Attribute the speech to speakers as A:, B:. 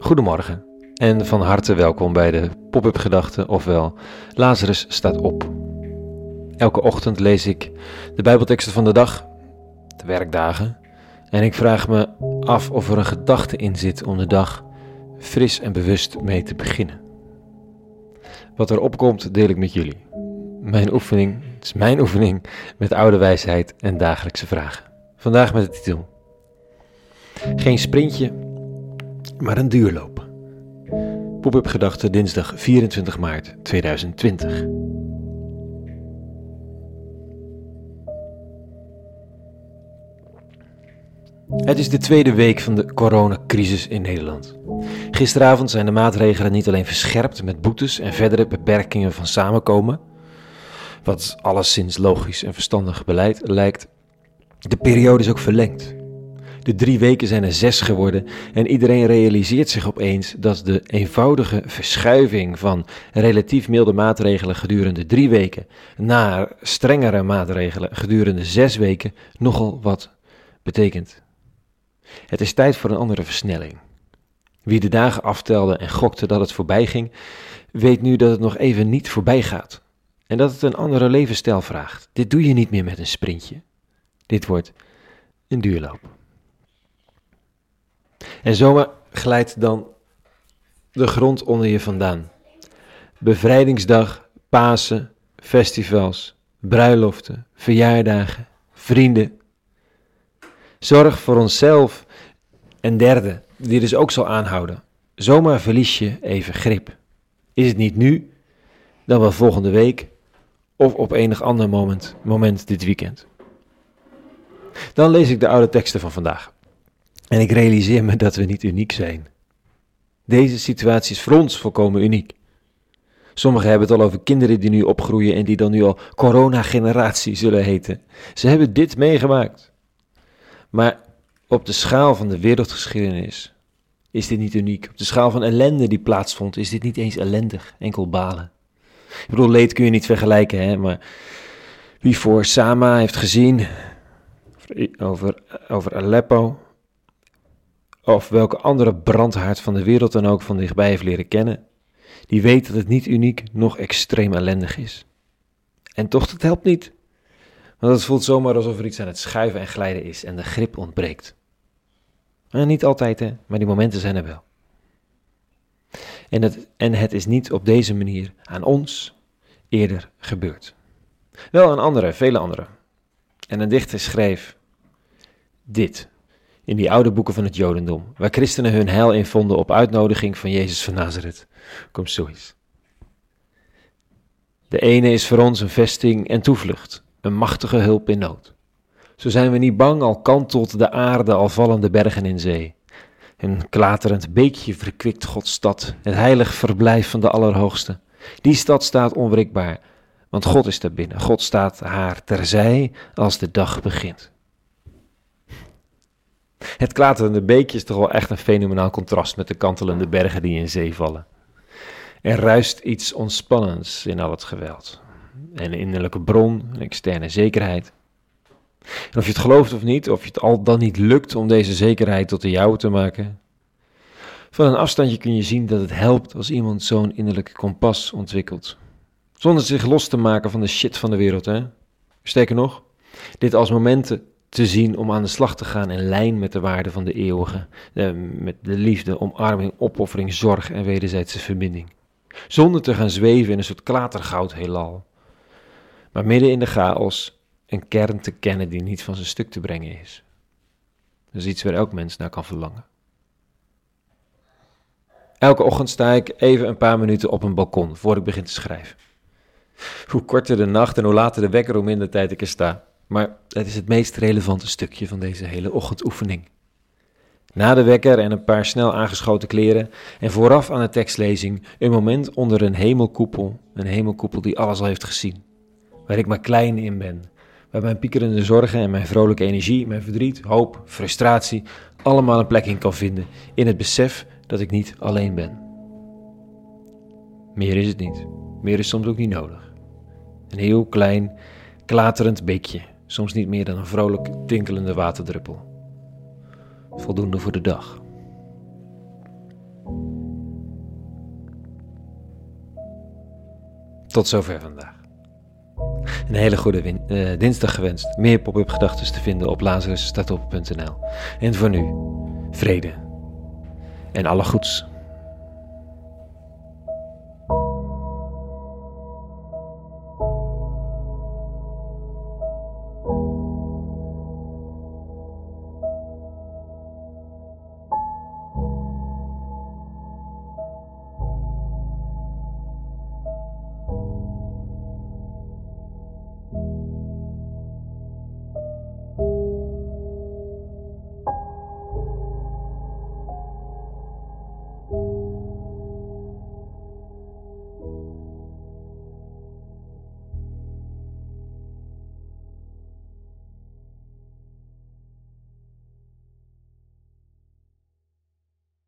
A: Goedemorgen en van harte welkom bij de Pop-up Gedachten, ofwel Lazarus staat op. Elke ochtend lees ik de Bijbelteksten van de dag, de werkdagen, en ik vraag me af of er een gedachte in zit om de dag fris en bewust mee te beginnen. Wat er opkomt, deel ik met jullie. Mijn oefening is mijn oefening met oude wijsheid en dagelijkse vragen. Vandaag met de titel: Geen sprintje, maar een duurloop. Pop-up gedachte dinsdag 24 maart 2020. Het is de tweede week van de coronacrisis in Nederland. Gisteravond zijn de maatregelen niet alleen verscherpt met boetes en verdere beperkingen van samenkomen, wat alleszins logisch en verstandig beleid lijkt. De periode is ook verlengd. De drie weken zijn er zes geworden en iedereen realiseert zich opeens dat de eenvoudige verschuiving van relatief milde maatregelen gedurende drie weken naar strengere maatregelen gedurende zes weken nogal wat betekent. Het is tijd voor een andere versnelling. Wie de dagen aftelde en gokte dat het voorbij ging, weet nu dat het nog even niet voorbij gaat. En dat het een andere levensstijl vraagt. Dit doe je niet meer met een sprintje. Dit wordt een duurloop. En zomaar glijdt dan de grond onder je vandaan. Bevrijdingsdag, Pasen, festivals, bruiloften, verjaardagen, vrienden. Zorg voor onszelf. En derde, die dus ook zal aanhouden. Zomaar verlies je even grip. Is het niet nu, dan wel volgende week of op enig ander moment, moment dit weekend. Dan lees ik de oude teksten van vandaag. En ik realiseer me dat we niet uniek zijn. Deze situatie is voor ons volkomen uniek. Sommigen hebben het al over kinderen die nu opgroeien en die dan nu al corona-generatie zullen heten. Ze hebben dit meegemaakt. Maar op de schaal van de wereldgeschiedenis is dit niet uniek. Op de schaal van ellende die plaatsvond is dit niet eens ellendig, enkel balen. Ik bedoel, leed kun je niet vergelijken, hè, maar wie voor Sama heeft gezien over, over Aleppo, of welke andere brandhaard van de wereld dan ook van dichtbij heeft leren kennen, die weet dat het niet uniek, nog extreem ellendig is. En toch, het helpt niet. Want het voelt zomaar alsof er iets aan het schuiven en glijden is en de grip ontbreekt. En niet altijd, hè, maar die momenten zijn er wel. En het, en het is niet op deze manier aan ons eerder gebeurd. Wel aan anderen, vele anderen. En een dichter schreef dit in die oude boeken van het Jodendom, waar christenen hun heil in vonden op uitnodiging van Jezus van Nazareth. Komt zoiets. De ene is voor ons een vesting en toevlucht, een machtige hulp in nood. Zo zijn we niet bang, al kantelt de aarde, al vallen de bergen in zee. Een klaterend beekje verkwikt Gods stad, het heilig verblijf van de Allerhoogste. Die stad staat onwrikbaar, want God is daar binnen. God staat haar terzij als de dag begint. Het klaterende beekje is toch wel echt een fenomenaal contrast met de kantelende bergen die in zee vallen. Er ruist iets ontspannends in al het geweld. Een innerlijke bron, een externe zekerheid. En of je het gelooft of niet, of je het al dan niet lukt om deze zekerheid tot de jouwe te maken. Van een afstandje kun je zien dat het helpt als iemand zo'n innerlijke kompas ontwikkelt. Zonder zich los te maken van de shit van de wereld, hè? Sterker nog, dit als momenten te zien om aan de slag te gaan in lijn met de waarden van de eeuwige, eh, met de liefde, omarming, opoffering, zorg en wederzijdse verbinding. Zonder te gaan zweven in een soort klatergoud heelal. Maar midden in de chaos een kern te kennen die niet van zijn stuk te brengen is. Dat is iets waar elk mens naar kan verlangen. Elke ochtend sta ik even een paar minuten op een balkon voor ik begin te schrijven. Hoe korter de nacht en hoe later de wekker, hoe minder tijd ik er sta. Maar het is het meest relevante stukje van deze hele ochtendoefening. Na de wekker en een paar snel aangeschoten kleren en vooraf aan de tekstlezing een moment onder een hemelkoepel, een hemelkoepel die alles al heeft gezien, waar ik maar klein in ben, waar mijn piekerende zorgen en mijn vrolijke energie, mijn verdriet, hoop, frustratie allemaal een plek in kan vinden in het besef dat ik niet alleen ben. Meer is het niet. Meer is soms ook niet nodig. Een heel klein, klaterend beekje, soms niet meer dan een vrolijk tinkelende waterdruppel. Voldoende voor de dag. Tot zover vandaag. Een hele goede eh, dinsdag gewenst. Meer pop-up gedachten te vinden op lazarusstaatop.nl. En voor nu, vrede en alle goeds.